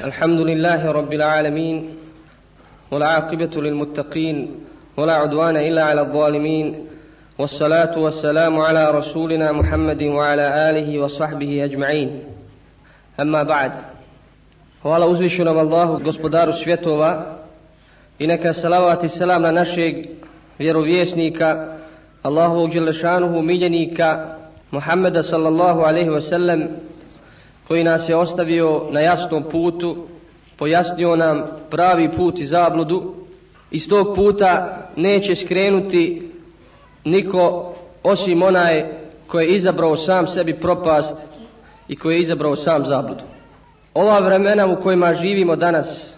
الحمد لله رب العالمين والعاقبة للمتقين ولا عدوان إلا على الظالمين والصلاة والسلام على رسولنا محمد وعلى آله وصحبه أجمعين أما بعد Hvala uzvišenom Allahu, gospodaru svjetova, i neka salavat i selam na našeg vjerovjesnika, Allahovog Đelešanuhu, miljenika, Muhammeda sallallahu alaihi wasallam, koji nas je ostavio na jasnom putu, pojasnio nam pravi put i zabludu, iz tog puta neće skrenuti niko osim onaj koji je izabrao sam sebi propast i koji je izabrao sam zabludu. Ova vremena u kojima živimo danas,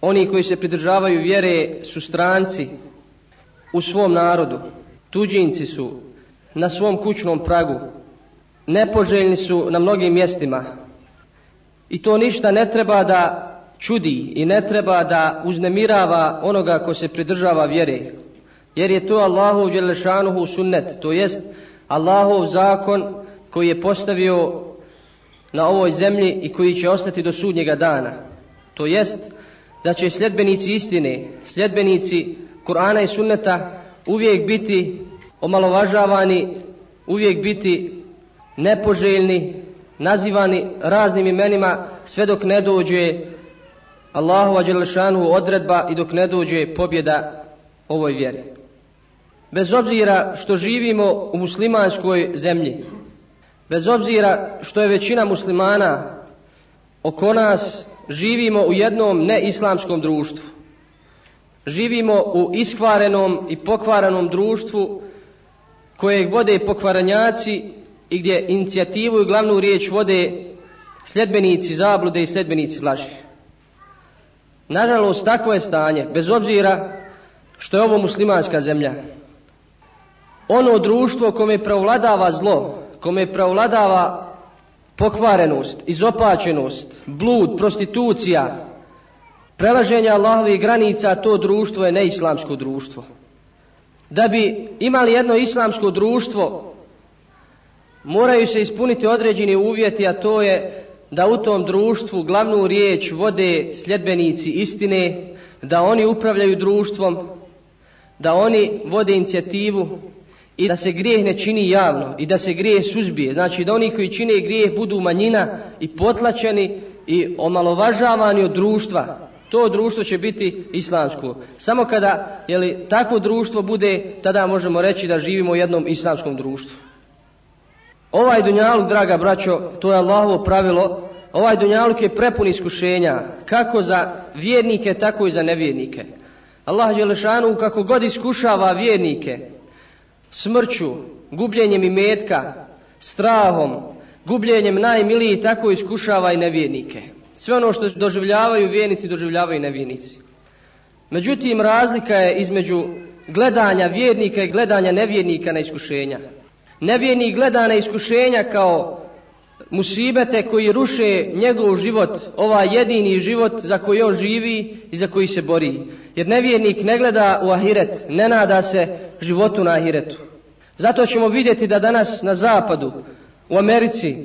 oni koji se pridržavaju vjere su stranci u svom narodu, tuđinci su na svom kućnom pragu, nepoželjni su na mnogim mjestima. I to ništa ne treba da čudi i ne treba da uznemirava onoga ko se pridržava vjere. Jer je to Allahov Đelešanuhu sunnet, to jest Allahov zakon koji je postavio na ovoj zemlji i koji će ostati do sudnjega dana. To jest da će sljedbenici istine, sljedbenici Kur'ana i sunneta uvijek biti omalovažavani, uvijek biti nepoželjni, nazivani raznim imenima sve dok ne dođe Allahova Đelešanu odredba i dok ne dođe pobjeda ovoj vjeri. Bez obzira što živimo u muslimanskoj zemlji, bez obzira što je većina muslimana oko nas, živimo u jednom neislamskom društvu. Živimo u iskvarenom i pokvarenom društvu kojeg vode pokvaranjaci i gdje inicijativu i glavnu riječ vode sljedbenici zablude i sljedbenici laži. Nažalost, takvo je stanje, bez obzira što je ovo muslimanska zemlja. Ono društvo kome prevladava zlo, kome prevladava pokvarenost, izopačenost, blud, prostitucija, prelaženje Allahovih granica, to društvo je neislamsko društvo. Da bi imali jedno islamsko društvo, moraju se ispuniti određeni uvjeti, a to je da u tom društvu glavnu riječ vode sljedbenici istine, da oni upravljaju društvom, da oni vode inicijativu i da se grijeh ne čini javno i da se grijeh suzbije. Znači da oni koji čine grijeh budu manjina i potlačeni i omalovažavani od društva. To društvo će biti islamsko. Samo kada jeli, takvo društvo bude, tada možemo reći da živimo u jednom islamskom društvu. Ovaj dunjaluk, draga braćo, to je Allahovo pravilo, ovaj dunjaluk je prepun iskušenja, kako za vjernike, tako i za nevjernike. Allah Đelešanu kako god iskušava vjernike, smrću, gubljenjem imetka, strahom, gubljenjem najmiliji, tako iskušava i nevjernike. Sve ono što doživljavaju vjernici, doživljavaju i nevjernici. Međutim, razlika je između gledanja vjernika i gledanja nevjernika na iskušenja. Nevjernik gleda na iskušenja kao musibete koji ruše njegov život, ovaj jedini život za koji on živi i za koji se bori. Jer nevjernik ne gleda u ahiret, ne nada se životu na ahiretu. Zato ćemo vidjeti da danas na zapadu, u Americi,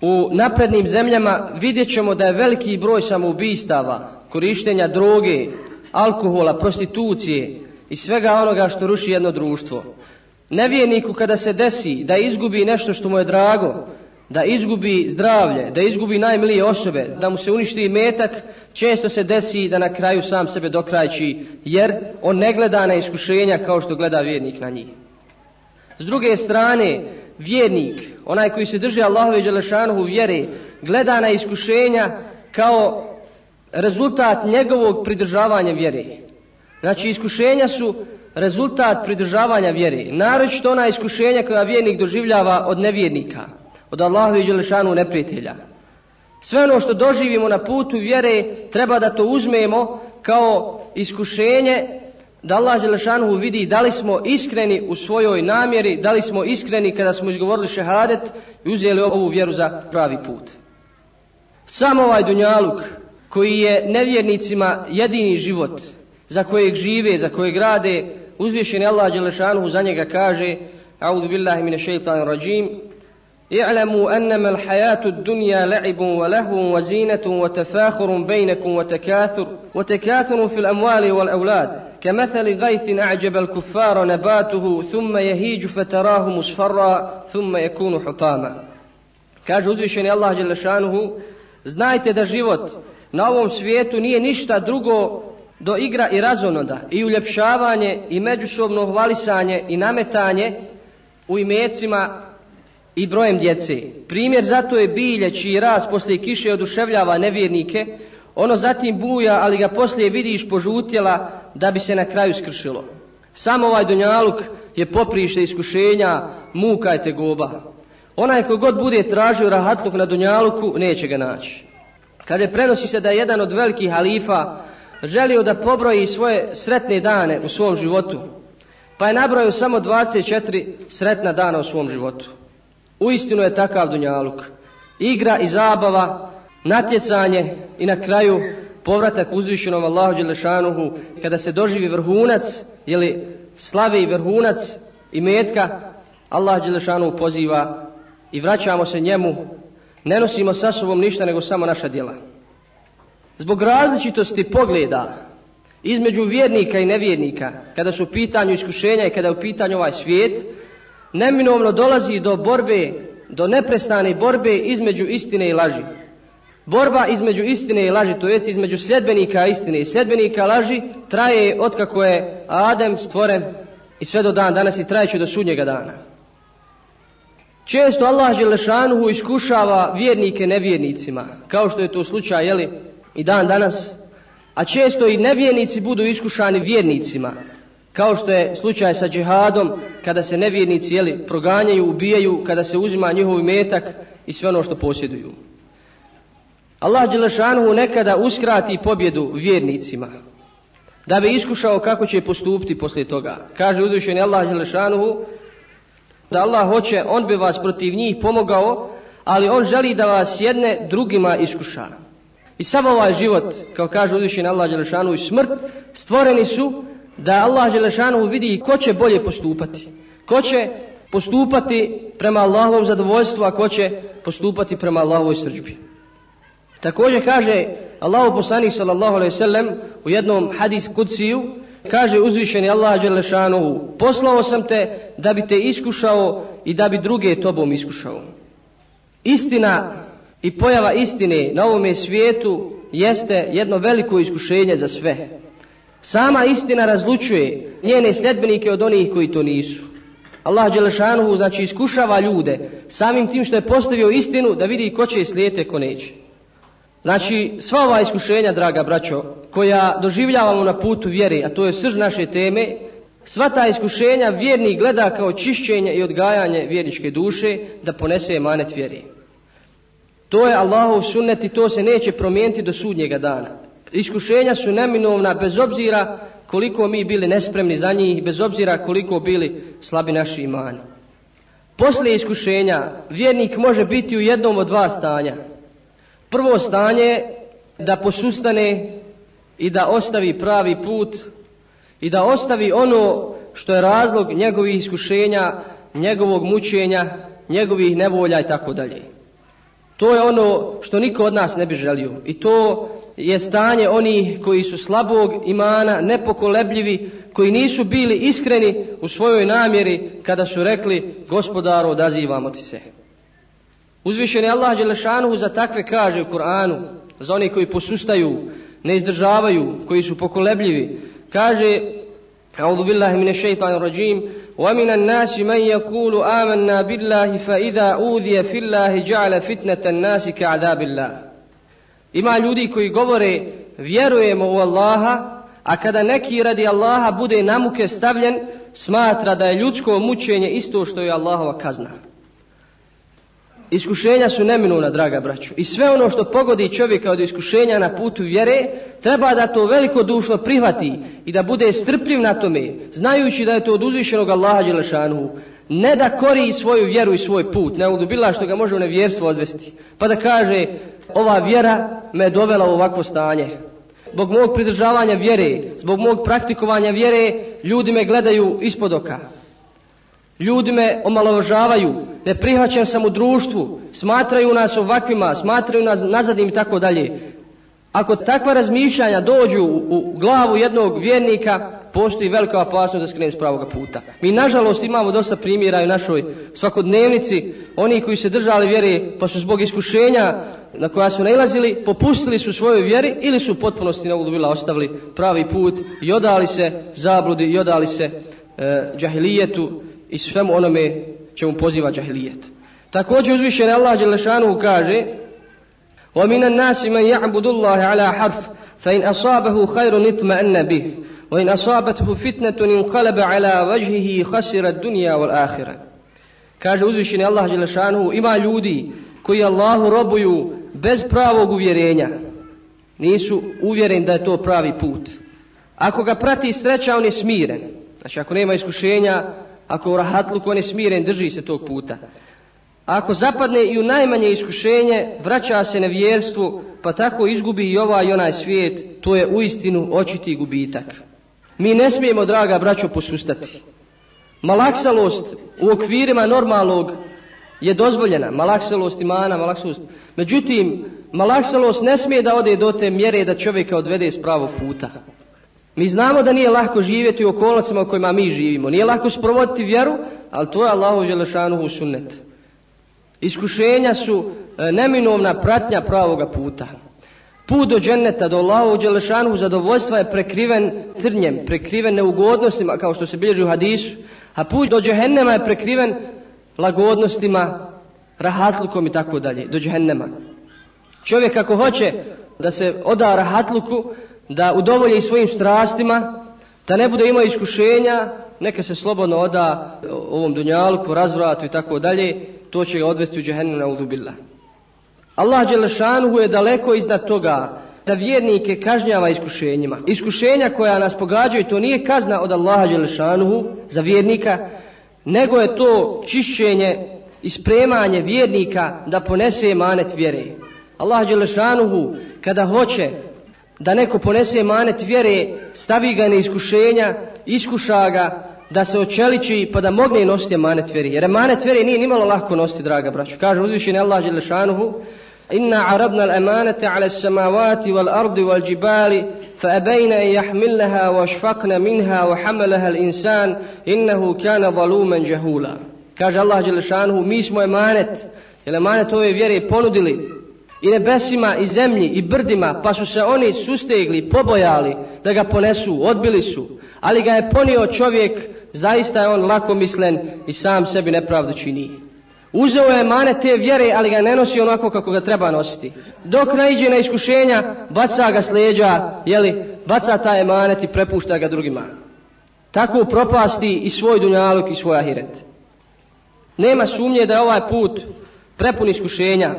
u naprednim zemljama vidjet ćemo da je veliki broj samoubistava, korištenja droge, alkohola, prostitucije i svega onoga što ruši jedno društvo. Nevjerniku kada se desi da izgubi nešto što mu je drago, da izgubi zdravlje, da izgubi najmilije osobe, da mu se uništi metak, često se desi da na kraju sam sebe dokrajči, jer on ne gleda na iskušenja kao što gleda vjernik na njih. S druge strane, vjernik, onaj koji se drži Allahove i Đelešanuhu vjere, gleda na iskušenja kao rezultat njegovog pridržavanja vjere. Znači, iskušenja su rezultat pridržavanja vjere. Naročito ona iskušenja koja vjernik doživljava od nevjernika, od Allahu i Đelešanu neprijatelja. Sve ono što doživimo na putu vjere, treba da to uzmemo kao iskušenje da Allah Đelešanu vidi da li smo iskreni u svojoj namjeri, da li smo iskreni kada smo izgovorili šehadet i uzeli ovu vjeru za pravi put. Samo ovaj dunjaluk koji je nevjernicima jedini život za kojeg žive, za kojeg rade, uzvišeni Allah Đelešanuhu za njega kaže A'udhu billahi mine šeitan rajim اعلموا أنما الحياة الدنيا لعب ولهو وزينة وتفاخر بينكم وتكاثر وتكاثر في الأموال والأولاد كمثل غيث أعجب الكفار نباته ثم يهيج فتراه مصفرا ثم يكون حطاما Kaže uzvišeni Allah Đelešanuhu, znajte da život na ovom svijetu nije ništa drugo do igra i razonoda i uljepšavanje i međusobno hvalisanje i nametanje u imecima i brojem djece. Primjer zato je bilje čiji raz poslije kiše oduševljava nevjernike, ono zatim buja, ali ga poslije vidiš požutjela da bi se na kraju skršilo. Samo ovaj dunjaluk je poprište iskušenja, muka je tegoba. Onaj god bude tražio rahatluk na dunjaluku, neće ga naći. Kada prenosi se da je jedan od velikih halifa želio da pobroji svoje sretne dane u svom životu, pa je nabrojio samo 24 sretna dana u svom životu. Uistinu je takav dunjaluk. Igra i zabava, natjecanje i na kraju povratak uzvišenom Allahu Đelešanuhu kada se doživi vrhunac, ili slavi vrhunac i metka, Allah Đelešanuhu poziva i vraćamo se njemu, ne nosimo sa sobom ništa nego samo naša djela. Zbog različitosti pogleda između vjernika i nevjernika, kada su u pitanju iskušenja i kada je u pitanju ovaj svijet, neminovno dolazi do borbe, do neprestane borbe između istine i laži. Borba između istine i laži, to jest između sljedbenika istine i sljedbenika laži, traje otkako je Adem stvoren i sve do dan danas i trajeće do sudnjega dana. Često Allah Želešanuhu iskušava vjernike nevjernicima, kao što je to slučaj, jeli, i dan danas, a često i nevjernici budu iskušani vjernicima, kao što je slučaj sa džihadom, kada se nevjernici jeli, proganjaju, ubijaju, kada se uzima njihov metak i sve ono što posjeduju. Allah Đelešanuhu nekada uskrati pobjedu vjernicima, da bi iskušao kako će postupiti poslije toga. Kaže uzvišeni Allah Đelešanuhu, da Allah hoće, on bi vas protiv njih pomogao, ali on želi da vas jedne drugima iskuša. I samo ovaj život, kao kaže uzvišen Allah Đelešanu i smrt, stvoreni su da Allah Đelešanu vidi ko će bolje postupati. Ko će postupati prema Allahovom zadovoljstvu, a ko će postupati prema Allahovoj srđbi. Također kaže Allahu poslanik sallallahu alejhi ve sellem u jednom hadis kuciju kaže uzvišeni Allah dželešanu poslao sam te da bi te iskušao i da bi druge tobom iskušao. Istina i pojava istine na ovom svijetu jeste jedno veliko iskušenje za sve. Sama istina razlučuje njene sljedbenike od onih koji to nisu. Allah Đelešanuhu znači iskušava ljude samim tim što je postavio istinu da vidi ko će slijete ko neće. Znači sva ova iskušenja, draga braćo, koja doživljavamo na putu vjere, a to je srž naše teme, sva ta iskušenja vjerni gleda kao čišćenje i odgajanje vjerničke duše da ponese manet vjeri. To je Allahov sunnet i to se neće promijeniti do sudnjega dana. Iskušenja su neminovna bez obzira koliko mi bili nespremni za njih, bez obzira koliko bili slabi naši imani. Poslije iskušenja vjernik može biti u jednom od dva stanja. Prvo stanje da posustane i da ostavi pravi put i da ostavi ono što je razlog njegovih iskušenja, njegovog mučenja, njegovih nevolja i tako dalje. To je ono što niko od nas ne bi želio. I to je stanje oni koji su slabog imana, nepokolebljivi, koji nisu bili iskreni u svojoj namjeri kada su rekli gospodaru odazivamo ti se. Uzvišeni Allah Đelešanuhu za takve kaže u Koranu, za oni koji posustaju, ne izdržavaju, koji su pokolebljivi, kaže, a'udhu billahi mine šeitanu rađim, ومن الناس من يقول آمنا بالله فإذا أوذي في الله جعل فتنة الناس كعذاب الله Ima ljudi koji govore vjerujemo u Allaha, a kada neki radi Allaha bude namuke stavljen, smatra da je ljudsko mučenje isto što je Allahova kazna. Iskušenja su neminovna, draga braćo. I sve ono što pogodi čovjeka od iskušenja na putu vjere, treba da to veliko dušno prihvati i da bude strpljiv na tome, znajući da je to od uzvišenog Allaha Đelešanu. Ne da kori svoju vjeru i svoj put, ne udubila što ga može u nevjerstvo odvesti. Pa da kaže, ova vjera me dovela u ovakvo stanje. Zbog mog pridržavanja vjere, zbog mog praktikovanja vjere, ljudi me gledaju ispod oka. Ljudi me omalovažavaju, ne prihvaćam sam u društvu, smatraju nas ovakvima, smatraju nas nazadnim i tako dalje. Ako takva razmišljanja dođu u glavu jednog vjernika, postoji velika opasnost da skrene s pravoga puta. Mi nažalost imamo dosta primjera u našoj svakodnevnici, oni koji se držali vjere pa su zbog iskušenja na koja su nailazili, popustili su svojoj vjeri ili su u potpunosti na ostavili pravi put i odali se zabludi i odali se e, džahilijetu i svemu onome čemu poziva džahilijet. Također uzvišen Allah Đelešanu kaže ومن الناس من يعبد الله على حرف فإن أصابه خير اطمأن به وإن أصابته فتنة انقلب على وجهه خسر الدنيا والآخرة kaže uzvišeni Allah Đelešanu ima ljudi koji Allahu robuju bez pravog uvjerenja nisu uvjereni da je to pravi put ako ga prati sreća on je smiren znači ako nema iskušenja ako u rahatluku on je smiren drži se tog puta ako zapadne i u najmanje iskušenje, vraća se na vjerstvu, pa tako izgubi i ovaj i onaj svijet, to je uistinu očiti gubitak. Mi ne smijemo, draga braćo, posustati. Malaksalost u okvirima normalnog je dozvoljena. Malaksalost imana, malaksalost. Međutim, malaksalost ne smije da ode do te mjere da čovjeka odvede s pravog puta. Mi znamo da nije lahko živjeti u okolnostima u kojima mi živimo. Nije lahko sprovoditi vjeru, ali to je Allahu Želešanuhu sunnet. Iskušenja su e, neminovna pratnja pravoga puta. Put do dženeta, do Allahu Đelešanu, zadovoljstva je prekriven trnjem, prekriven neugodnostima, kao što se bilježi u hadisu, a put do džehennema je prekriven lagodnostima, rahatlukom i tako dalje, do džehennema. Čovjek ako hoće da se oda rahatluku, da udovolje i svojim strastima, da ne bude imao iskušenja, neka se slobodno oda ovom dunjalku, razvratu i tako dalje, to će ga odvesti u džehennu na udubila. Allah Đelešanuhu je daleko iznad toga da vjernike kažnjava iskušenjima. Iskušenja koja nas pogađaju, to nije kazna od Allaha Đelešanuhu za vjernika, nego je to čišćenje i spremanje vjernika da ponese manet vjere. Allah Đelešanuhu kada hoće da neko ponese manet vjere, stavi ga na iskušenja, iskuša ga, da se očeliči pa da mogne nositi manet vjeri. Jer manet vjeri nije nimalo lahko nositi, draga braću. Kaže uzvišeni Allah Đelešanuhu, Inna aradna al-amanata ala samavati wal ardi wal džibali, fa abejna i jahmillaha wa šfakna minha wa hamalaha l'insan, innahu kana valumen džahula. Kaže Allah Đelešanuhu, mi smo emanet, jer emanet ove vjere ponudili i nebesima i zemlji i brdima, pa su se oni sustegli, pobojali da ga ponesu, odbili su. Ali ga je ponio čovjek zaista je on lako mislen i sam sebi nepravdu čini. Uzeo je mane te vjere, ali ga ne nosi onako kako ga treba nositi. Dok naiđe na iskušenja, baca ga sleđa, jeli, baca taj emanet i prepušta ga drugima. Tako propasti i svoj dunjaluk i svoj ahiret. Nema sumnje da je ovaj put prepun iskušenja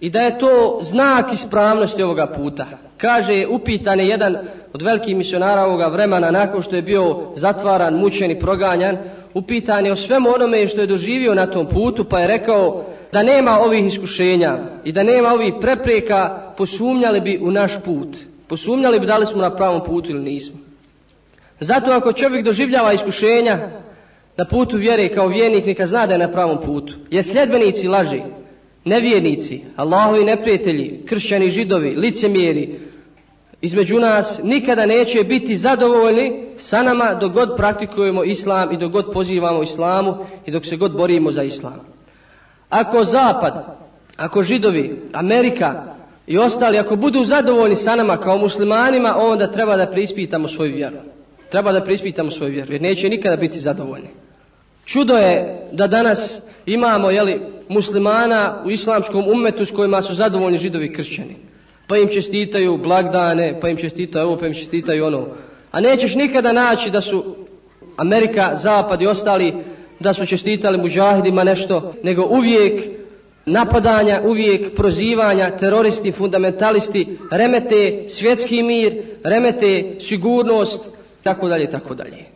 i da je to znak ispravnosti ovoga puta. Kaže, upitan je jedan od velikih misionara ovoga vremena nakon što je bio zatvaran, mučen i proganjan, upitan je o svemu onome što je doživio na tom putu, pa je rekao da nema ovih iskušenja i da nema ovih prepreka, posumnjali bi u naš put. Posumnjali bi da li smo na pravom putu ili nismo. Zato ako čovjek doživljava iskušenja na putu vjere kao vjernik, neka zna da je na pravom putu. Jer sljedbenici laži, nevjernici, Allahovi neprijatelji, kršćani židovi, licemjeri, između nas nikada neće biti zadovoljni sa nama dok god praktikujemo islam i dok god pozivamo islamu i dok se god borimo za islam. Ako zapad, ako židovi, Amerika i ostali, ako budu zadovoljni sa nama kao muslimanima, onda treba da preispitamo svoju vjeru. Treba da preispitamo svoju vjeru, jer neće nikada biti zadovoljni. Čudo je da danas imamo jeli, muslimana u islamskom umetu s kojima su zadovoljni židovi kršćani pa im čestitaju blagdane, pa im čestitaju ovo, pa im čestitaju ono. A nećeš nikada naći da su Amerika, Zapad i ostali da su čestitali muđahidima nešto, nego uvijek napadanja, uvijek prozivanja, teroristi, fundamentalisti, remete svjetski mir, remete sigurnost, tako dalje, tako dalje.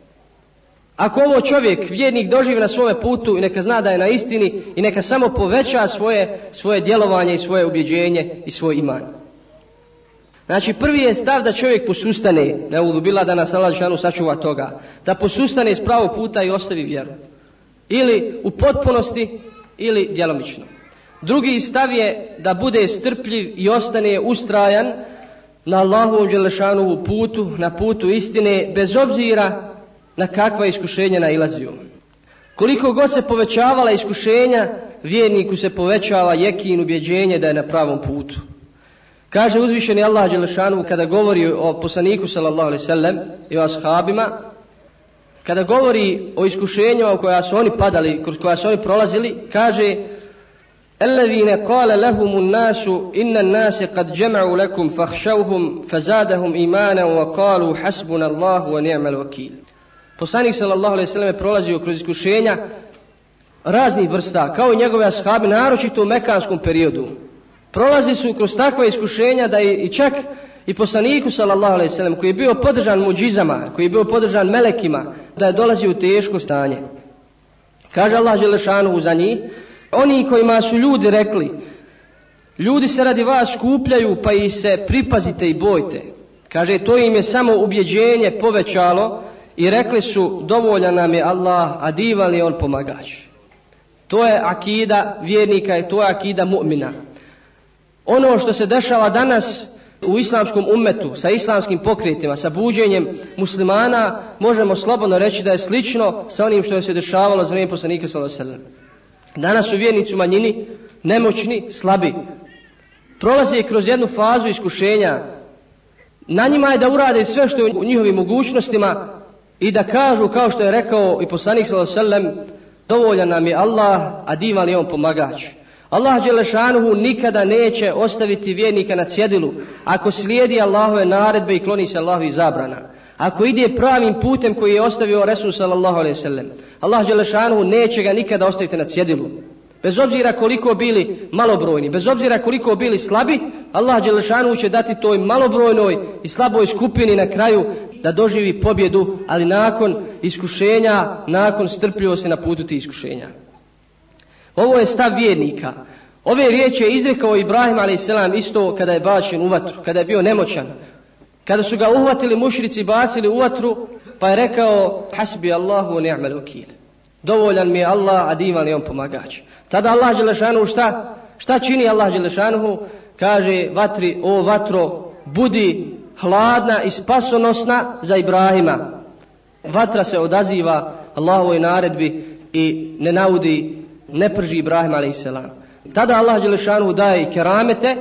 Ako ovo čovjek, vjernik, doživi na svome putu i neka zna da je na istini i neka samo poveća svoje, svoje djelovanje i svoje ubjeđenje i svoj iman. Znači prvi je stav da čovjek posustane, ne bila da nas Allah Žešanu sačuva toga, da posustane iz pravog puta i ostavi vjeru. ili u potpunosti ili djelomično. Drugi stav je da bude strpljiv i ostane ustrajan na Allahovom Đelešanovu putu, na putu istine, bez obzira na kakva iskušenja nailaziju. Koliko god se povećavala iskušenja, vjerniku se povećava jekin ubjeđenje da je na pravom putu. Kaže uzvišeni Allah Đelešanu kada govori o poslaniku sallallahu alaihi sallam i o ashabima, kada govori o iskušenjima u koja su oni padali, kroz koja su oni prolazili, kaže الذين قال لهم الناس إن الناس قد جمعوا لكم فاخشوهم فزادهم إيمانا وقالوا حسبنا الله ونعم الوكيل Poslanik sallallahu alejhi ve selleme prolazio kroz iskušenja raznih vrsta, kao i njegove ashabi, naročito u mekanskom periodu. Prolazi su kroz takva iskušenja da je i čak i poslaniku sallallahu alejhi ve sellem koji je bio podržan muđizama, koji je bio podržan melekima, da je dolazio u teško stanje. Kaže Allah dželešanu za njih, oni kojima su ljudi rekli, ljudi se radi vas skupljaju pa i se pripazite i bojte. Kaže, to im je samo ubjeđenje povećalo i rekli su, dovoljan nam je Allah, a divan je on pomagač. To je akida vjernika i to je akida mu'mina. Ono što se dešava danas u islamskom umetu, sa islamskim pokretima, sa buđenjem muslimana, možemo slobodno reći da je slično sa onim što je se dešavalo za vrijeme poslanika sallallahu alejhi ve sellem. Danas su vjernici u manjini, nemoćni, slabi. Prolaze kroz jednu fazu iskušenja. Na njima je da urade sve što je u njihovim mogućnostima i da kažu, kao što je rekao i poslanik s.a.v. dovoljan nam je Allah, a divan je on pomagač. Allah Đelešanuhu nikada neće ostaviti vjernika na cjedilu ako slijedi Allahove naredbe i kloni se Allahovi zabrana. Ako ide pravim putem koji je ostavio Resul sallallahu alaihi sallam. Allah Đelešanuhu neće ga nikada ostaviti na cjedilu. Bez obzira koliko bili malobrojni, bez obzira koliko bili slabi, Allah Đelešanuhu će dati toj malobrojnoj i slaboj skupini na kraju da doživi pobjedu, ali nakon iskušenja, nakon strpljivosti na putu tih iskušenja. Ovo je stav vjernika. Ove riječi je izrekao Ibrahim a.s. isto kada je bačen u vatru, kada je bio nemoćan. Kada su ga uhvatili mušrici i bacili u vatru, pa je rekao hasbi Allahu wa ni'mal wakil. Dovoljan mi je Allah, a divan je on pomagač. Tada Allah Đelešanu šta? Šta čini Allah Đelešanu? Kaže vatri, o vatro, budi hladna i spasonosna za Ibrahima. Vatra se odaziva Allahovoj naredbi i ne naudi, ne prži Ibrahim a.s. Tada Allah Đelešanu daje keramete,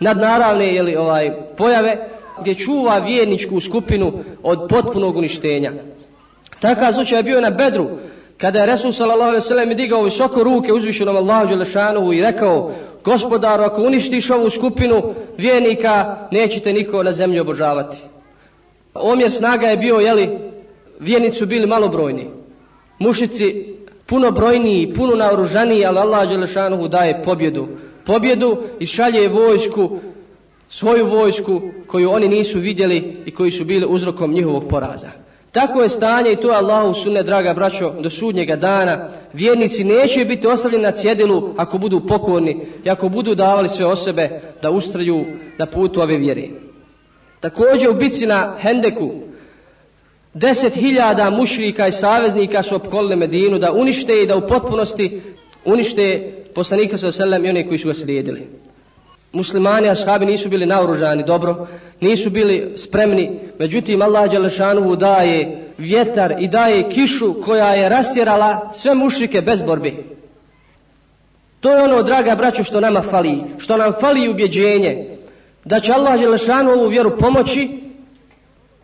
nadnaravne jeli, ovaj, pojave, gdje čuva vjerničku skupinu od potpunog uništenja. Takav slučaj je bio na Bedru, kada je Resul sallallahu ve sellem digao visoko ruke uzvišenom Allahu Đelešanovu i rekao gospodaru ako uništiš ovu skupinu vjernika nećete niko na zemlji obožavati. Omjer snaga je bio, jeli, vjernici su bili malobrojni. Mušici puno brojniji, puno naoružaniji, ali Allah Đelešanuhu daje pobjedu. Pobjedu i šalje vojsku svoju vojsku koju oni nisu vidjeli i koji su bili uzrokom njihovog poraza. Tako je stanje i to je Allahu sunne, draga braćo, do sudnjega dana. Vjernici neće biti ostavljeni na cjedilu ako budu pokorni i ako budu davali sve osobe da ustraju na putu ove vjere. Također u bici na Hendeku deset hiljada mušrika i saveznika su opkolili Medinu da unište i da u potpunosti unište poslanika sa selem i one koji su ga slijedili muslimani, ashabi nisu bili naoružani dobro, nisu bili spremni, međutim Allah Đelešanuhu daje vjetar i daje kišu koja je rastjerala sve mušrike bez borbi. To je ono, draga braćo, što nama fali, što nam fali ubjeđenje, da će Allah Đelešanu ovu vjeru pomoći,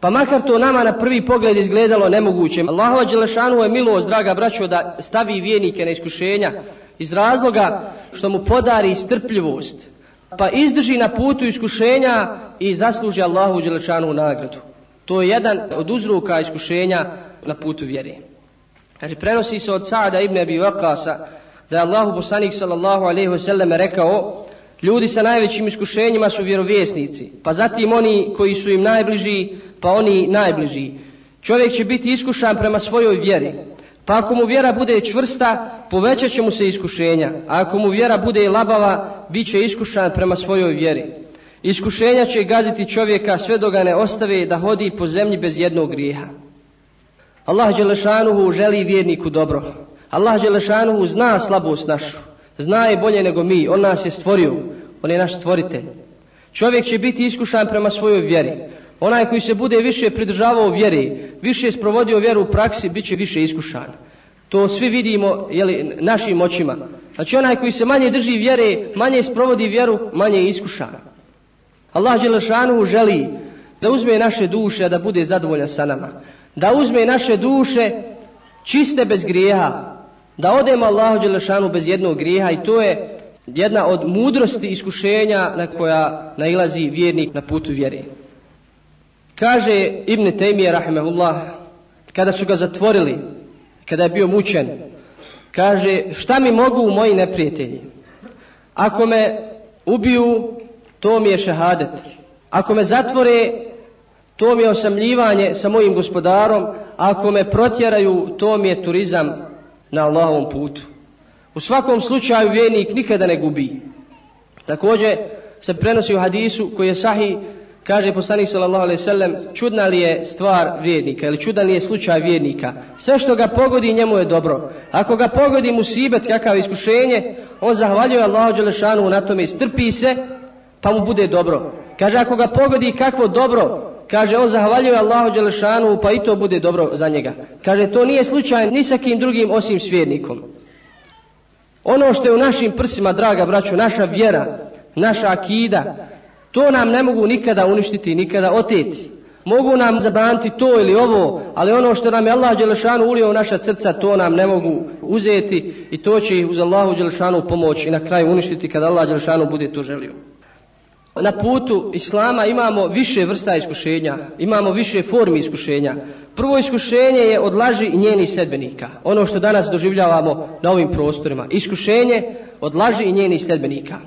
pa makar to nama na prvi pogled izgledalo nemoguće. Allah Đelešanu je milost, draga braćo, da stavi vjenike na iskušenja iz razloga što mu podari strpljivost, pa izdrži na putu iskušenja i zasluži Allahu Đelešanu nagradu. To je jedan od uzroka iskušenja na putu vjere. Kaže, prenosi se od Sa'da ibn Abi Waqasa da je Allahu poslanik sallallahu alaihi wasallam rekao ljudi sa najvećim iskušenjima su vjerovjesnici, pa zatim oni koji su im najbliži, pa oni najbliži. Čovjek će biti iskušan prema svojoj vjeri. Pa ako mu vjera bude čvrsta, povećat će mu se iskušenja. A ako mu vjera bude labava, bit će iskušan prema svojoj vjeri. Iskušenja će gaziti čovjeka sve do ga ne ostave da hodi po zemlji bez jednog grijeha. Allah Đelešanuhu želi vjerniku dobro. Allah Đelešanuhu zna slabost našu, zna je bolje nego mi, on nas je stvorio, on je naš stvoritelj. Čovjek će biti iskušan prema svojoj vjeri. Onaj koji se bude više pridržavao vjeri, više sprovodio vjeru u praksi, bit će više iskušan. To svi vidimo jeli, našim očima. Znači onaj koji se manje drži vjere, manje sprovodi vjeru, manje je iskušan. Allah Đelešanu želi da uzme naše duše, da bude zadovoljan sa nama. Da uzme naše duše čiste bez grijeha. Da odemo Allahu Đelešanu bez jednog grijeha i to je jedna od mudrosti iskušenja na koja nailazi vjernik na putu vjere. Kaže Ibn Taymije rahimehullah kada su ga zatvorili, kada je bio mučen, kaže šta mi mogu moji neprijatelji? Ako me ubiju, to mi je šehadet. Ako me zatvore, to mi je osamljivanje sa mojim gospodarom. Ako me protjeraju, to mi je turizam na Allahovom putu. U svakom slučaju vjernik nikada ne gubi. Također se prenosi u hadisu koji je sahih Kaže poslanik sallallahu alejhi ve sellem, čudna li je stvar vjernika ili čudan li je slučaj vjernika? Sve što ga pogodi njemu je dobro. Ako ga pogodi musibet kakav iskušenje, on zahvaljuje Allahu dželešanu na tome i strpi se, pa mu bude dobro. Kaže ako ga pogodi kakvo dobro, kaže on zahvaljuje Allahu dželešanu, pa i to bude dobro za njega. Kaže to nije slučaj ni sa kim drugim osim s vjernikom. Ono što je u našim prsima, draga braćo, naša vjera, naša akida, To nam ne mogu nikada uništiti, nikada oteti. Mogu nam zabraniti to ili ovo, ali ono što nam je Allah Đelešanu ulio u naša srca, to nam ne mogu uzeti i to će ih uz Allahu Đelešanu pomoći i na kraju uništiti kada Allah Đelešanu bude to želio. Na putu Islama imamo više vrsta iskušenja, imamo više formi iskušenja. Prvo iskušenje je od laži i njenih sedbenika. Ono što danas doživljavamo na ovim prostorima. Iskušenje od laži i njenih sedbenika.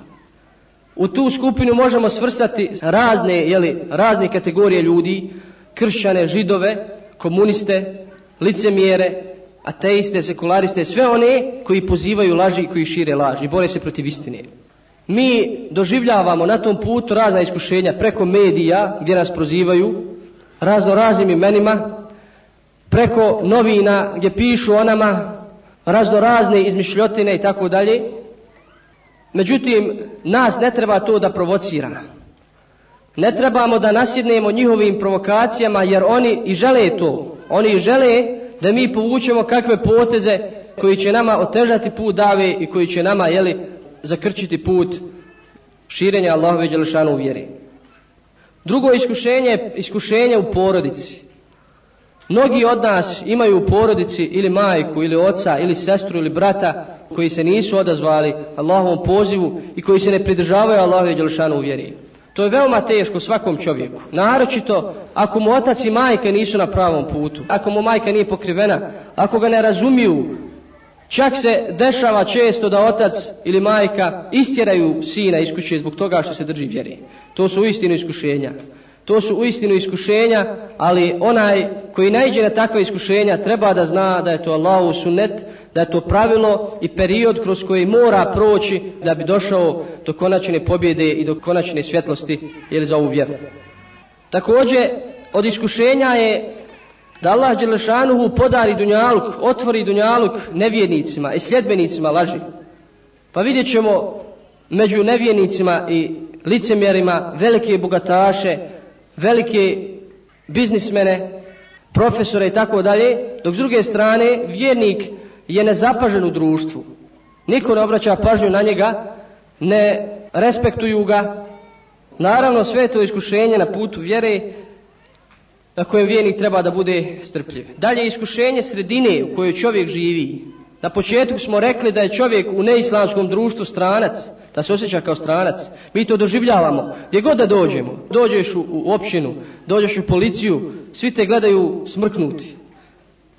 U tu skupinu možemo svrstati razne, jeli, razne kategorije ljudi, kršćane, židove, komuniste, licemjere, ateiste, sekulariste, sve one koji pozivaju laži i koji šire laži, bore se protiv istine. Mi doživljavamo na tom putu razna iskušenja preko medija gdje nas prozivaju, razno raznim imenima, preko novina gdje pišu o nama razno razne izmišljotine i tako dalje, Međutim, nas ne treba to da provocira. Ne trebamo da nasjednemo njihovim provokacijama jer oni i žele to. Oni žele da mi povučemo kakve poteze koji će nama otežati put dave i koji će nama jeli, zakrčiti put širenja Allahove Đelešanu u vjeri. Drugo iskušenje je iskušenje u porodici. Mnogi od nas imaju u porodici ili majku, ili oca, ili sestru, ili brata koji se nisu odazvali Allahovom pozivu i koji se ne pridržavaju Allahove Đelšanu u vjeri. To je veoma teško svakom čovjeku. Naročito ako mu otac i majka nisu na pravom putu, ako mu majka nije pokrivena, ako ga ne razumiju, čak se dešava često da otac ili majka istjeraju sina iz kuće zbog toga što se drži vjeri. To su uistinu iskušenja. To su uistinu iskušenja, ali onaj koji najđe na takva iskušenja treba da zna da je to Allahu sunnet, da je to pravilo i period kroz koji mora proći da bi došao do konačne pobjede i do konačne svjetlosti ili za ovu vjeru. Također, od iskušenja je da Allah Đelešanuhu podari dunjaluk, otvori dunjaluk nevjernicima i sljedbenicima laži. Pa vidjet ćemo među nevjernicima i licemjerima velike bogataše, velike biznismene, profesore i tako dalje, dok s druge strane vjernik je nezapažen u društvu. Niko ne obraća pažnju na njega, ne respektuju ga. Naravno sve to iskušenje na putu vjere na kojem vjernik treba da bude strpljiv. Dalje iskušenje sredine u kojoj čovjek živi. Na početku smo rekli da je čovjek u neislamskom društvu stranac, da se osjeća kao stranac. Mi to doživljavamo. Gdje god da dođemo, dođeš u, u općinu, dođeš u policiju, svi te gledaju smrknuti.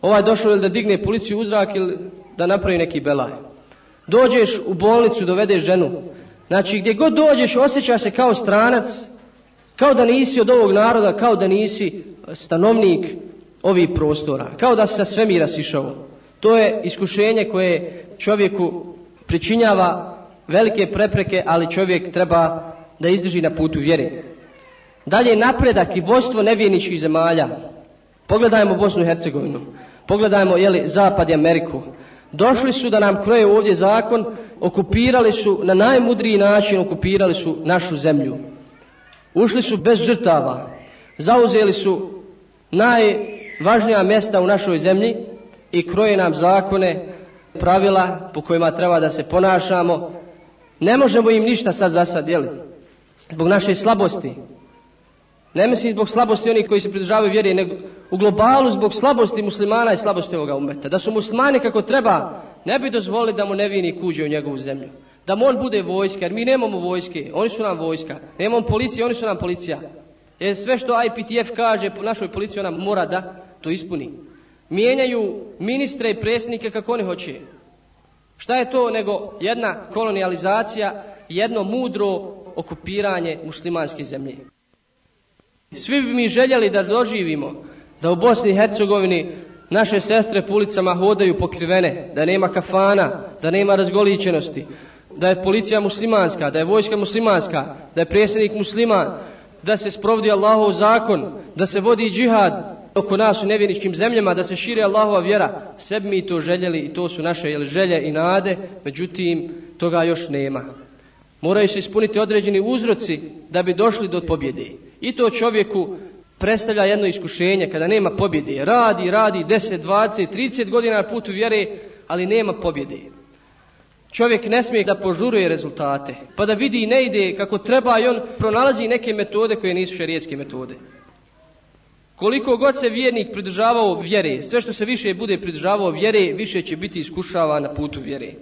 Ovaj došao ili da digne policiju u zrak ili da napravi neki belaj. Dođeš u bolnicu, dovedeš ženu. Znači gdje god dođeš osjećaš se kao stranac, kao da nisi od ovog naroda, kao da nisi stanovnik ovih prostora. Kao da se sa svemira sišao. To je iskušenje koje čovjeku pričinjava velike prepreke, ali čovjek treba da izdrži na putu vjere. Dalje napredak i vojstvo nevjeničkih zemalja. Pogledajmo Bosnu i Hercegovinu. Pogledajmo jeli, Zapad i Ameriku. Došli su da nam kroje ovdje zakon, okupirali su na najmudriji način, okupirali su našu zemlju. Ušli su bez žrtava, zauzeli su najvažnija mjesta u našoj zemlji i kroje nam zakone, pravila po kojima treba da se ponašamo. Ne možemo im ništa sad za sad, jeli? Zbog naše slabosti. Ne mislim zbog slabosti onih koji se pridržavaju vjeri, nego u globalu zbog slabosti muslimana i slabosti ovoga umeta. Da su muslimani kako treba, ne bi dozvolili da mu nevini kuđe u njegovu zemlju. Da mu on bude vojska, jer mi nemamo vojske, oni su nam vojska. Nemamo policije, oni su nam policija. Jer sve što IPTF kaže po našoj policiji, ona mora da to ispuni. Mijenjaju ministre i presnike kako oni hoće. Šta je to nego jedna kolonializacija, jedno mudro okupiranje muslimanske zemlje. Svi bi mi željeli da doživimo da u Bosni i Hercegovini naše sestre po ulicama hodaju pokrivene, da nema kafana, da nema razgoličenosti, da je policija muslimanska, da je vojska muslimanska, da je predsjednik musliman, da se sprovodi Allahov zakon, da se vodi džihad oko nas u nevjeničkim zemljama, da se širi Allahova vjera. Sve bi mi to željeli i to su naše jel, želje i nade, međutim toga još nema. Moraju se ispuniti određeni uzroci da bi došli do pobjede. I to čovjeku predstavlja jedno iskušenje kada nema pobjede. Radi, radi 10, 20, 30 godina na putu vjere, ali nema pobjede. Čovjek ne smije da požuruje rezultate, pa da vidi i ne ide kako treba i on pronalazi neke metode koje nisu šerijetske metode. Koliko god se vjernik pridržavao vjere, sve što se više bude pridržavao vjere, više će biti iskušava na putu vjere.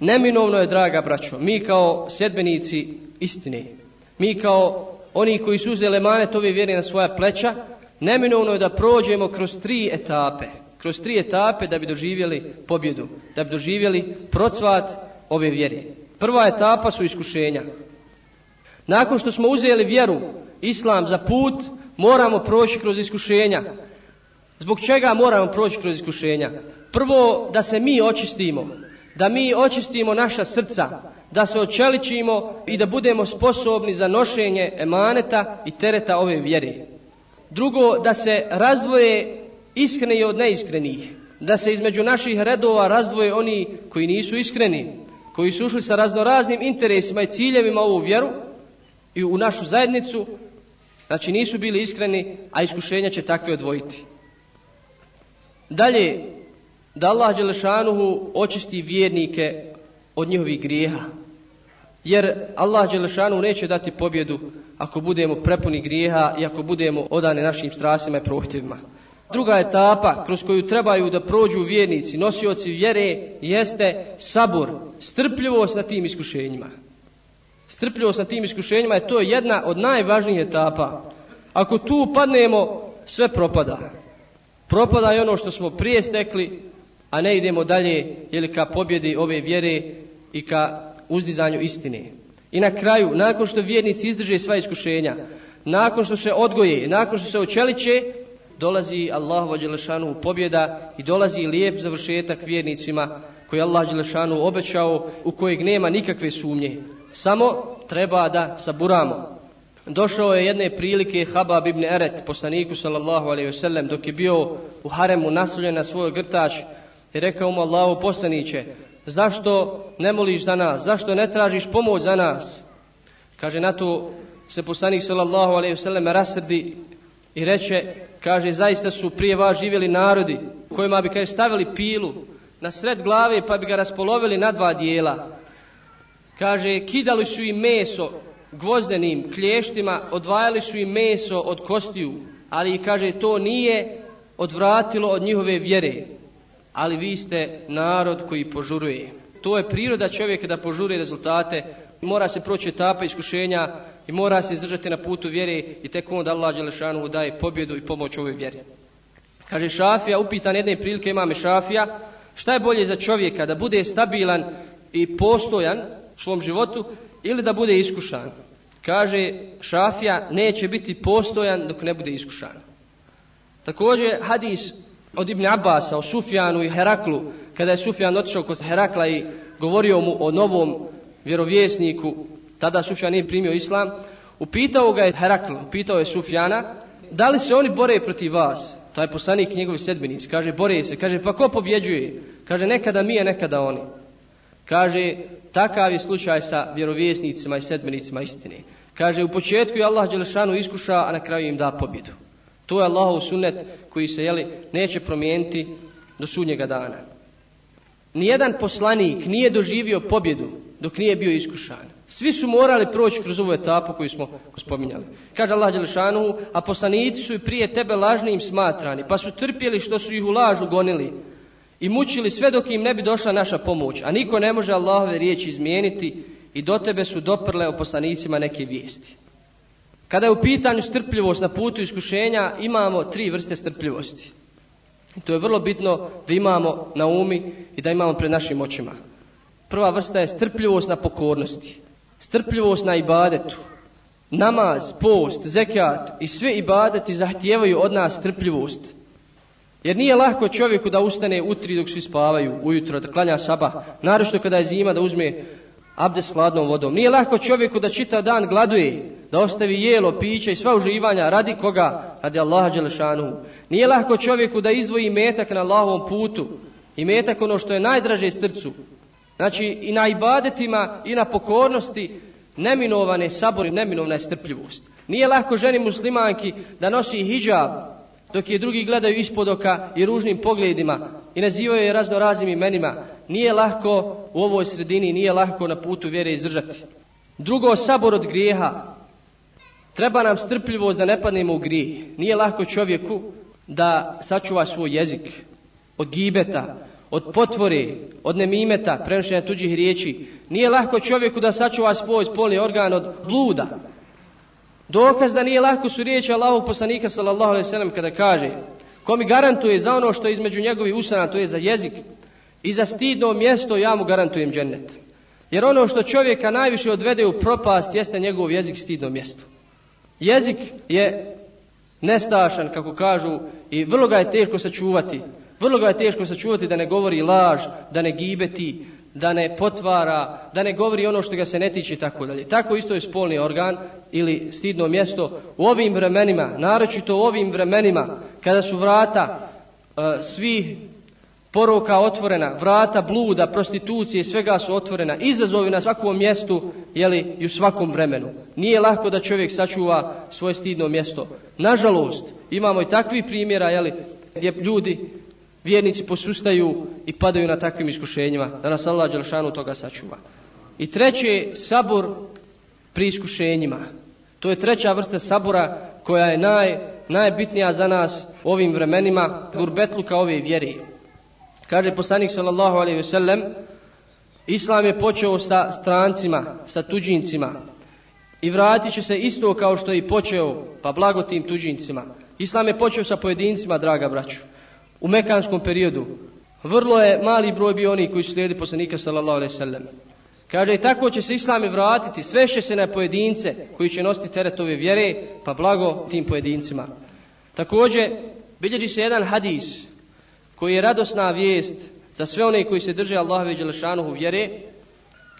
Neminovno je, draga braćo, mi kao sedbenici istine, mi kao oni koji su uzeli manet ove vjere na svoja pleća, neminovno je da prođemo kroz tri etape, kroz tri etape da bi doživjeli pobjedu, da bi doživjeli procvat ove vjere. Prva etapa su iskušenja. Nakon što smo uzeli vjeru, islam za put, moramo proći kroz iskušenja. Zbog čega moramo proći kroz iskušenja? Prvo, da se mi očistimo, da mi očistimo naša srca, da se očeličimo i da budemo sposobni za nošenje emaneta i tereta ove vjere. Drugo, da se razdvoje iskreni od neiskrenih, da se između naših redova razdvoje oni koji nisu iskreni, koji su ušli sa raznoraznim interesima i ciljevima ovu vjeru i u našu zajednicu, znači nisu bili iskreni, a iskušenja će takve odvojiti. Dalje, da Allah Đelešanuhu očisti vjernike od njihovih grijeha. Jer Allah Đelešanuhu neće dati pobjedu ako budemo prepuni grijeha i ako budemo odane našim strasima i prohtjevima. Druga etapa kroz koju trebaju da prođu vjernici, nosioci vjere, jeste sabor, strpljivost na tim iskušenjima strpljivo sa tim iskušenjima je to jedna od najvažnijih etapa. Ako tu padnemo, sve propada. Propada je ono što smo prije stekli, a ne idemo dalje ili ka pobjedi ove vjere i ka uzdizanju istine. I na kraju, nakon što vjernici izdrže sva iskušenja, nakon što se odgoje, nakon što se očeliće, dolazi Allahu Đelešanu pobjeda i dolazi lijep završetak vjernicima koji Allah Đelešanu obećao u kojeg nema nikakve sumnje. Samo treba da saburamo. Došao je jedne prilike Habab ibn Eret, poslaniku sallallahu alaihi wasallam, dok je bio u haremu nasljen na svoj grtač i rekao mu Allahu poslaniće, zašto ne moliš za nas, zašto ne tražiš pomoć za nas? Kaže, na to se poslanik sallallahu alaihi wasallam rasrdi i reče, kaže, zaista su prije vas živjeli narodi kojima bi kaže, stavili pilu na sred glave pa bi ga raspolovili na dva dijela. Kaže, kidali su im meso gvozdenim klještima, odvajali su im meso od kostiju, ali kaže, to nije odvratilo od njihove vjere ali vi ste narod koji požuruje. To je priroda čovjeka da požuruje rezultate, mora se proći etapa iskušenja i mora se izdržati na putu vjere i tek onda Allah Đelešanu daje pobjedu i pomoć ovoj vjeri. Kaže Šafija, upitan jedne prilike imame Šafija, šta je bolje za čovjeka, da bude stabilan i postojan svom životu ili da bude iskušan? Kaže Šafija, neće biti postojan dok ne bude iskušan. Također hadis od Ibn Abbasa, o Sufjanu i Heraklu, kada je Sufjan otišao kod Herakla i govorio mu o novom vjerovjesniku, tada Sufjan nije primio islam, upitao ga je Herakl, upitao je Sufjana, da li se oni bore protiv vas? taj poslanik njegovi sedbenici. Kaže, bore se. Kaže, pa ko pobjeđuje? Kaže, nekada mi je, nekada oni. Kaže, takav je slučaj sa vjerovjesnicima i sedmenicima istine. Kaže, u početku je Allah Đelešanu iskuša, a na kraju im da pobjedu. To je Allahov sunnet koji se jeli, neće promijeniti do sudnjega dana. Nijedan poslanik nije doživio pobjedu dok nije bio iskušan. Svi su morali proći kroz ovu etapu koju smo spominjali. Kaže Allah Đelešanu, a poslanici su i prije tebe lažnim smatrani, pa su trpjeli što su ih u lažu gonili i mučili sve dok im ne bi došla naša pomoć. A niko ne može Allahove riječi izmijeniti i do tebe su doprle o poslanicima neke vijesti. Kada je u pitanju strpljivost na putu iskušenja, imamo tri vrste strpljivosti. I to je vrlo bitno da imamo na umi i da imamo pred našim očima. Prva vrsta je strpljivost na pokornosti. Strpljivost na ibadetu. Namaz, post, zekat i sve ibadeti zahtijevaju od nas strpljivost. Jer nije lahko čovjeku da ustane utri dok svi spavaju, ujutro, da klanja saba, narošto kada je zima da uzme abdes hladnom vodom. Nije lahko čovjeku da čita dan gladuje, da ostavi jelo, piće i sva uživanja radi koga? Radi Allaha Đelešanu. Nije lahko čovjeku da izdvoji metak na Allahovom putu i metak ono što je najdraže srcu. Znači i na ibadetima i na pokornosti neminovane sabori, neminovna je strpljivost. Nije lahko ženi muslimanki da nosi hijab dok je drugi gledaju ispod oka i ružnim pogledima i nazivaju je razno raznim imenima. Nije lahko u ovoj sredini, nije lahko na putu vjere izdržati. Drugo, sabor od grijeha. Treba nam strpljivost da ne padnemo u grije. Nije lahko čovjeku da sačuva svoj jezik od gibeta, od potvore, od nemimeta, prenošenja tuđih riječi. Nije lahko čovjeku da sačuva svoj spolni organ od bluda. Dokaz da nije lahko su riječi Allahog poslanika sallallahu alaihi sallam kada kaže ko mi garantuje za ono što je između njegovi usana, to je za jezik i za stidno mjesto, ja mu garantujem džennet. Jer ono što čovjeka najviše odvede u propast jeste njegov jezik stidno mjesto. Jezik je nestašan, kako kažu, i vrlo ga je teško sačuvati. Vrlo ga je teško sačuvati da ne govori laž, da ne gibeti, da ne potvara, da ne govori ono što ga se ne tiče i tako dalje. Tako isto je spolni organ ili stidno mjesto u ovim vremenima, naročito u ovim vremenima kada su vrata e, svi poroka otvorena, vrata bluda, prostitucije svega su otvorena, izazovi na svakom mjestu jeli, i u svakom vremenu. Nije lahko da čovjek sačuva svoje stidno mjesto. Nažalost, imamo i takvi primjera jeli, gdje ljudi vjernici posustaju i padaju na takvim iskušenjima, da nas Allah Đelšanu toga sačuva. I treće, sabor pri iskušenjima. To je treća vrsta sabora koja je naj, najbitnija za nas u ovim vremenima, gurbetluka ove vjeri. Kaže poslanik sallallahu alaihi ve sellem, Islam je počeo sa strancima, sa tuđincima i vratit će se isto kao što je i počeo, pa blago tim tuđincima. Islam je počeo sa pojedincima, draga braću u mekanskom periodu. Vrlo je mali broj bio oni koji slijedi poslanika sallallahu alaihi sallam. Kaže i tako će se islami vratiti, sve će se na pojedince koji će nositi teret ove vjere, pa blago tim pojedincima. Također, bilježi se jedan hadis koji je radosna vijest za sve one koji se drže Allahove i Đelešanuhu vjere.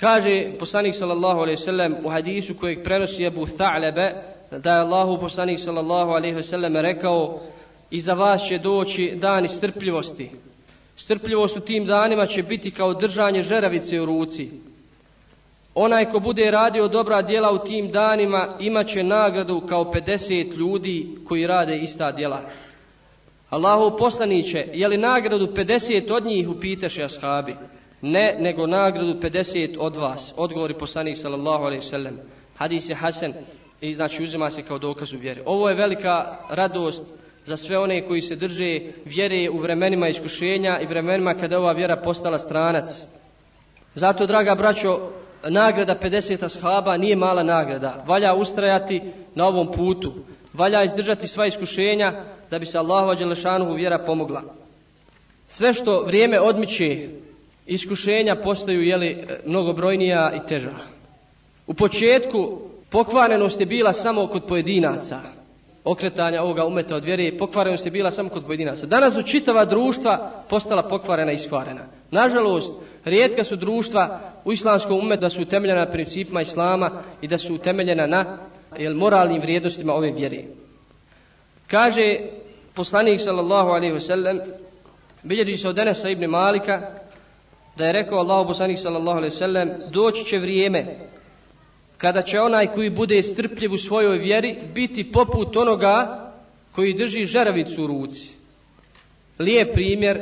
Kaže poslanik sallallahu alaihi sallam u hadisu kojeg prenosi Abu Tha'lebe, da je Allahu poslanik sallallahu alaihi sallam rekao i za vas će doći dani strpljivosti. Strpljivost u tim danima će biti kao držanje žeravice u ruci. Onaj ko bude radio dobra djela u tim danima imaće nagradu kao 50 ljudi koji rade ista djela. Allahu poslaniće, je li nagradu 50 od njih upitaše ashabi? Ne, nego nagradu 50 od vas. Odgovori poslanik sallallahu alaihi sallam. Hadis je Hasan i znači uzima se kao dokaz u vjeri. Ovo je velika radost za sve one koji se drže vjere u vremenima iskušenja i vremenima kada ova vjera postala stranac. Zato, draga braćo, nagrada 50 ashaba nije mala nagrada. Valja ustrajati na ovom putu. Valja izdržati sva iskušenja da bi se Allahova Đelešanuhu vjera pomogla. Sve što vrijeme odmiče, iskušenja postaju jeli, mnogobrojnija i teža. U početku pokvarenost je bila samo kod pojedinaca okretanja ovoga umeta od vjere, pokvarenost je bila samo kod pojedinaca. Danas su čitava društva postala pokvarena i iskvarena. Nažalost, rijetka su društva u islamskom umetu da su utemeljena na principima islama i da su utemeljena na jel, moralnim vrijednostima ove vjere. Kaže poslanik sallallahu alaihi wasallam bilježi se od Enesa ibn Malika da je rekao Allahu poslanik sallallahu alaihi wasallam doći će vrijeme kada će onaj koji bude strpljiv u svojoj vjeri biti poput onoga koji drži žeravicu u ruci. Lijep primjer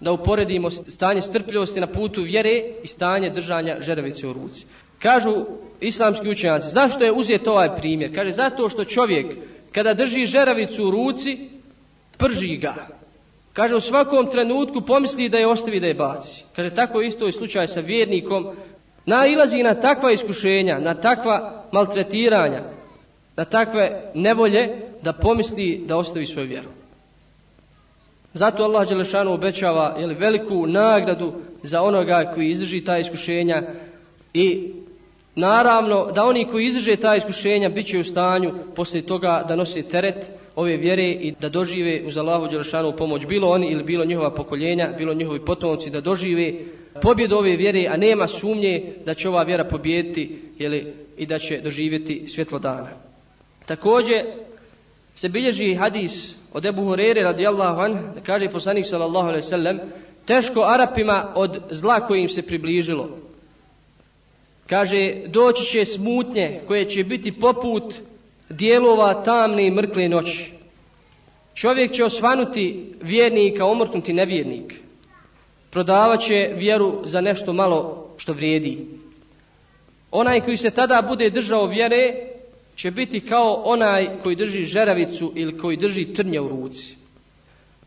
da uporedimo stanje strpljivosti na putu vjere i stanje držanja žeravice u ruci. Kažu islamski učenjaci, zašto je uzet ovaj primjer? Kaže, zato što čovjek kada drži žeravicu u ruci, prži ga. Kaže, u svakom trenutku pomisli da je ostavi da je baci. Kaže, tako isto je slučaj sa vjernikom. Nailazi na takva iskušenja, na takva maltretiranja, na takve nevolje da pomisli da ostavi svoju vjeru. Zato Allah Đelešanu obećava jeli, veliku nagradu za onoga koji izdrži ta iskušenja i naravno da oni koji izdrže ta iskušenja bit će u stanju poslije toga da nose teret ove vjere i da dožive uz Allahu Đelešanu pomoć bilo oni ili bilo njihova pokoljenja, bilo njihovi potomci da dožive pobjedu ove vjere, a nema sumnje da će ova vjera pobjediti jeli, i da će doživjeti svjetlo dana. Također se bilježi hadis od Ebu Hurere radijallahu an, da kaže poslanik sallallahu alaihi sallam, teško Arapima od zla koje im se približilo. Kaže, doći će smutnje koje će biti poput dijelova tamne i mrkle noći. Čovjek će osvanuti vjernika, omrtnuti nevjernik. Prodavat će vjeru za nešto malo što vrijedi. Onaj koji se tada bude držao vjere, će biti kao onaj koji drži žeravicu ili koji drži trnje u ruci.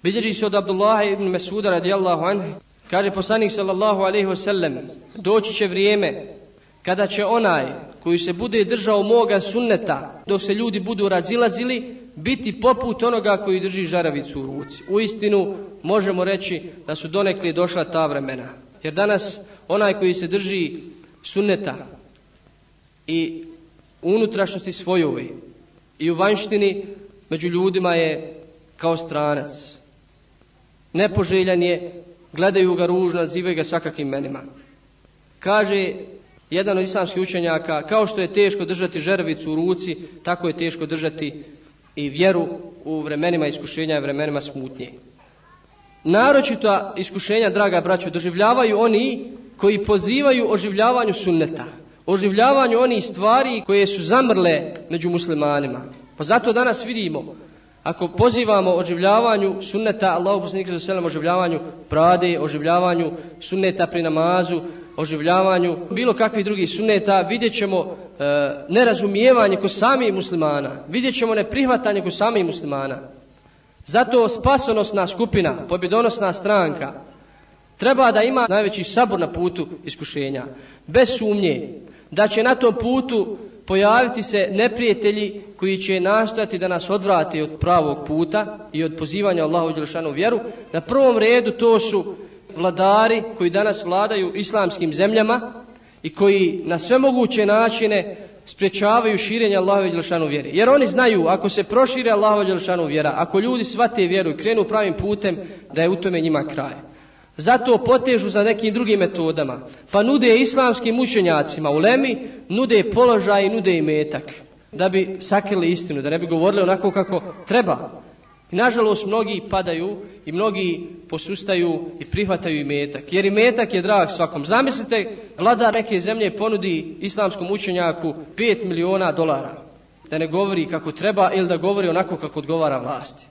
Bilježi se od Abdullah ibn Mesuda radijallahu anh, kaže poslanik sallallahu alaihi wasallam, doći će vrijeme kada će onaj koji se bude držao moga sunneta dok se ljudi budu razilazili, biti poput onoga koji drži žaravicu u ruci. U istinu možemo reći da su donekli došla ta vremena. Jer danas onaj koji se drži sunneta i u unutrašnosti svojove i u vanštini među ljudima je kao stranac. Nepoželjan je, gledaju ga ružno, nazivaju ga svakakvim imenima. Kaže jedan od islamskih učenjaka, kao što je teško držati žervicu u ruci, tako je teško držati i vjeru u vremenima iskušenja i vremenima smutnje. Naročito iskušenja, draga braćo, doživljavaju oni koji pozivaju oživljavanju sunneta oživljavanju onih stvari koje su zamrle među muslimanima. Pa zato danas vidimo, ako pozivamo oživljavanju sunneta, Allahu poslanik sallallahu selam oživljavanju prade, oživljavanju sunneta pri namazu, oživljavanju bilo kakvih drugih sunneta, vidjet ćemo e, nerazumijevanje kod samih muslimana, vidjet ćemo neprihvatanje kod samih muslimana. Zato spasonosna skupina, pobjedonosna stranka, treba da ima najveći sabor na putu iskušenja. Bez sumnje, da će na tom putu pojaviti se neprijatelji koji će nastojati da nas odvrati od pravog puta i od pozivanja Allahu Đelšanu vjeru. Na prvom redu to su vladari koji danas vladaju islamskim zemljama i koji na sve moguće načine sprečavaju širenje Allahove Đelšanu vjere. Jer oni znaju, ako se prošire Allahove Đelšanu vjera, ako ljudi svate vjeru i krenu pravim putem, da je u tome njima kraj. Zato potežu za nekim drugim metodama. Pa nude islamskim učenjacima u Lemi, nude položaj i nude i metak. Da bi sakrili istinu, da ne bi govorili onako kako treba. I nažalost mnogi padaju i mnogi posustaju i prihvataju i metak. Jer i metak je drag svakom. Zamislite, vlada neke zemlje ponudi islamskom učenjaku 5 miliona dolara. Da ne govori kako treba ili da govori onako kako odgovara vlasti.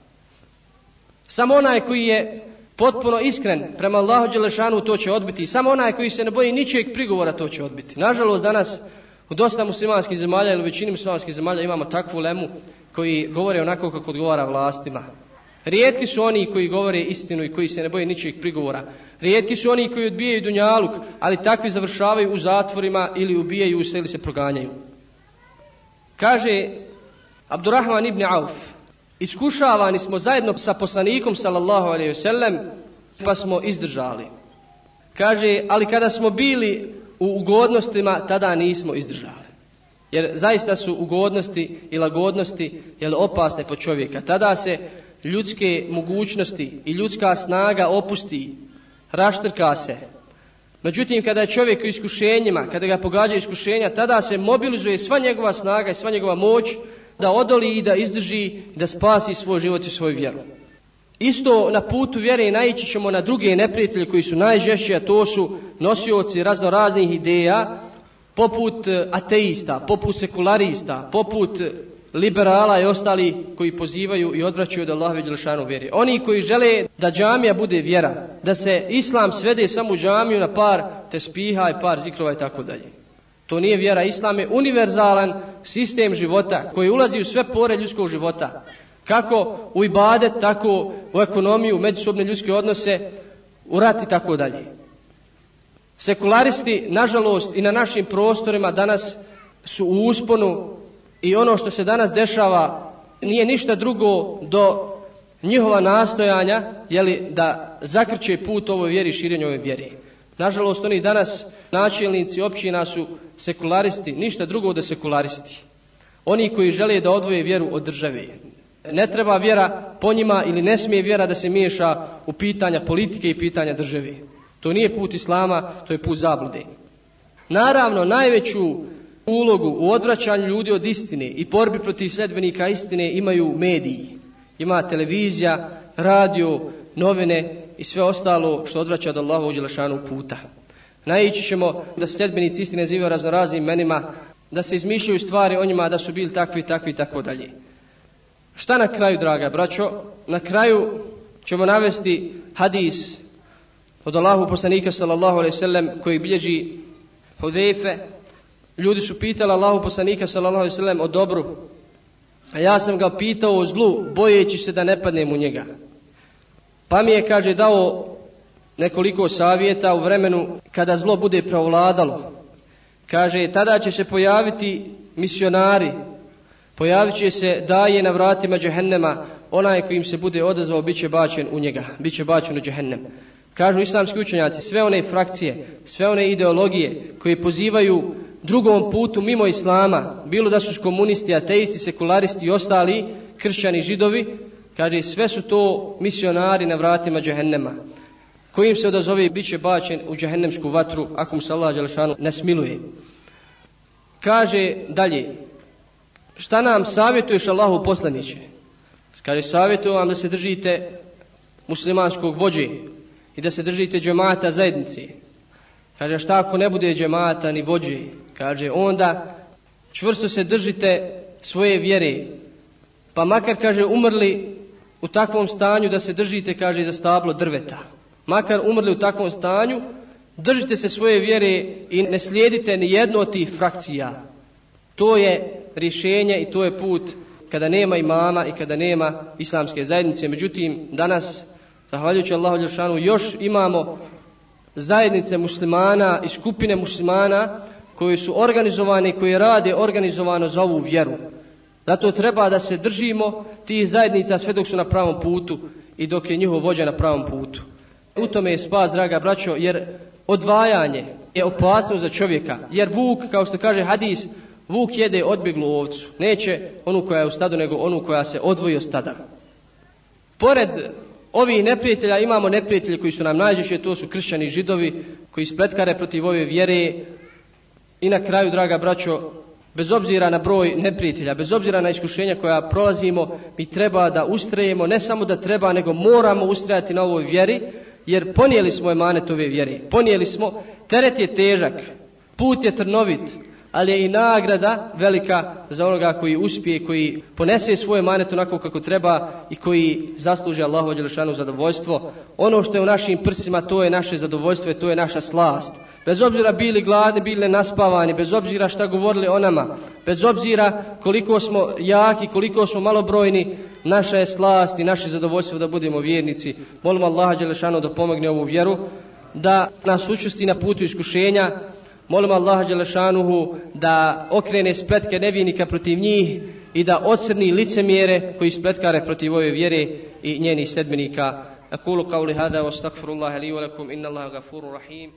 Samo onaj koji je potpuno iskren prema Allahu Đelešanu to će odbiti. Samo onaj koji se ne boji ničijeg prigovora to će odbiti. Nažalost danas u dosta muslimanskih zemalja ili u većini muslimanskih zemalja imamo takvu lemu koji govore onako kako odgovara vlastima. Rijetki su oni koji govore istinu i koji se ne boje ničijeg prigovora. Rijetki su oni koji odbijaju dunjaluk, ali takvi završavaju u zatvorima ili ubijaju se ili se proganjaju. Kaže Abdurrahman ibn Auf, Iskušavani smo zajedno sa poslanikom sallallahu alejhi ve sellem pa smo izdržali. Kaže, ali kada smo bili u ugodnostima, tada nismo izdržali. Jer zaista su ugodnosti i lagodnosti jel, opasne po čovjeka. Tada se ljudske mogućnosti i ljudska snaga opusti, raštrka se. Međutim, kada je čovjek u iskušenjima, kada ga pogađa iskušenja, tada se mobilizuje sva njegova snaga i sva njegova moć da odoli i da izdrži, da spasi svoj život i svoju vjeru. Isto na putu vjere naići ćemo na druge neprijatelje koji su najžešći, a to su nosioci razno raznih ideja, poput e, ateista, poput sekularista, poput e, liberala i ostali koji pozivaju i odvraćaju od Allah Đelšanu vjeri. Oni koji žele da džamija bude vjera, da se islam svede samo u džamiju na par tespiha i par zikrova i tako dalje. To nije vjera. Islam je univerzalan sistem života koji ulazi u sve pore ljudskog života. Kako u ibadet, tako u ekonomiju, u međusobne ljudske odnose, u rat i tako dalje. Sekularisti, nažalost, i na našim prostorima danas su u usponu i ono što se danas dešava nije ništa drugo do njihova nastojanja jeli, da zakrče put ovoj vjeri, širenju ove vjeri. Nažalost, oni danas načelnici općina su sekularisti, ništa drugo da sekularisti. Oni koji žele da odvoje vjeru od države. Ne treba vjera po njima ili ne smije vjera da se miješa u pitanja politike i pitanja države. To nije put islama, to je put zablude. Naravno, najveću ulogu u odvraćanju ljudi od istine i borbi protiv sledbenika istine imaju mediji. Ima televizija, radio, novine i sve ostalo što odvraća od Allaha u Đelešanu puta. Najići ćemo da se sledbenici istine zivaju raznoraznim menima, da se izmišljaju stvari o njima da su bili takvi, takvi i tako dalje. Šta na kraju, draga braćo? Na kraju ćemo navesti hadis od Allahu poslanika sallallahu alaihi sallam koji bilježi Hudejfe. Ljudi su pitali Allahu poslanika sallallahu alaihi sallam o dobru. A ja sam ga pitao o zlu, bojeći se da ne padnem u njega. Pa mi je, kaže, dao nekoliko savjeta u vremenu kada zlo bude preovladalo Kaže, tada će se pojaviti misionari, pojavit će se daje na vratima džehennema, onaj kojim se bude odazvao, bit će bačen u njega, bit će bačen u džehennem. Kažu islamski učenjaci, sve one frakcije, sve one ideologije koje pozivaju drugom putu mimo islama, bilo da su komunisti, ateisti, sekularisti i ostali, kršćani, židovi, kaže sve su to misionari na vratima džehennema kojim se odazove bit će bačen u džehennemsku vatru ako mu se Allah Đelešanu ne smiluje. Kaže dalje, šta nam savjetuješ Allahu poslaniće? Kaže, savjetujem vam da se držite muslimanskog vođe i da se držite džemata zajednice. Kaže, šta ako ne bude džemata ni vođe? Kaže, onda čvrsto se držite svoje vjere. Pa makar, kaže, umrli u takvom stanju da se držite, kaže, za stablo drveta makar umrli u takvom stanju, držite se svoje vjere i ne slijedite ni jednu od tih frakcija. To je rješenje i to je put kada nema imama i kada nema islamske zajednice. Međutim, danas, zahvaljujući Allahu Lješanu, još imamo zajednice muslimana i skupine muslimana koji su organizovani, koji rade organizovano za ovu vjeru. Zato treba da se držimo tih zajednica sve dok su na pravom putu i dok je njihov vođa na pravom putu. U tome je spas, draga braćo, jer odvajanje je opasno za čovjeka. Jer vuk, kao što kaže hadis, vuk jede odbjeglu ovcu. Neće onu koja je u stadu, nego onu koja se odvoji od stada. Pored ovih neprijatelja imamo neprijatelje koji su nam najžešće, to su kršćani židovi, koji spletkare protiv ove vjere. I na kraju, draga braćo, bez obzira na broj neprijatelja, bez obzira na iskušenja koja prolazimo, mi treba da ustrajemo, ne samo da treba, nego moramo ustrajati na ovoj vjeri, jer ponijeli smo emanet ove vjere. Ponijeli smo, teret je težak, put je trnovit, ali je i nagrada velika za onoga koji uspije, koji ponese svoje manet onako kako treba i koji zasluži Allahu Đelešanu zadovoljstvo. Ono što je u našim prsima, to je naše zadovoljstvo i to je naša slast. Bez obzira bili gladni, bili naspavani, bez obzira šta govorili o nama, bez obzira koliko smo jaki, koliko smo malobrojni, naša je slast i naše zadovoljstvo da budemo vjernici. Molim Allaha Đelešanu da pomogne ovu vjeru, da nas učesti na putu iskušenja. Molim Allaha Đelešanuhu da okrene spletke nevinika protiv njih i da ocrni licemjere koji spletkare protiv ove vjere i njenih sedmenika. أقول قولي هذا واستغفر الله لي ولكم إن الله غفور رحيم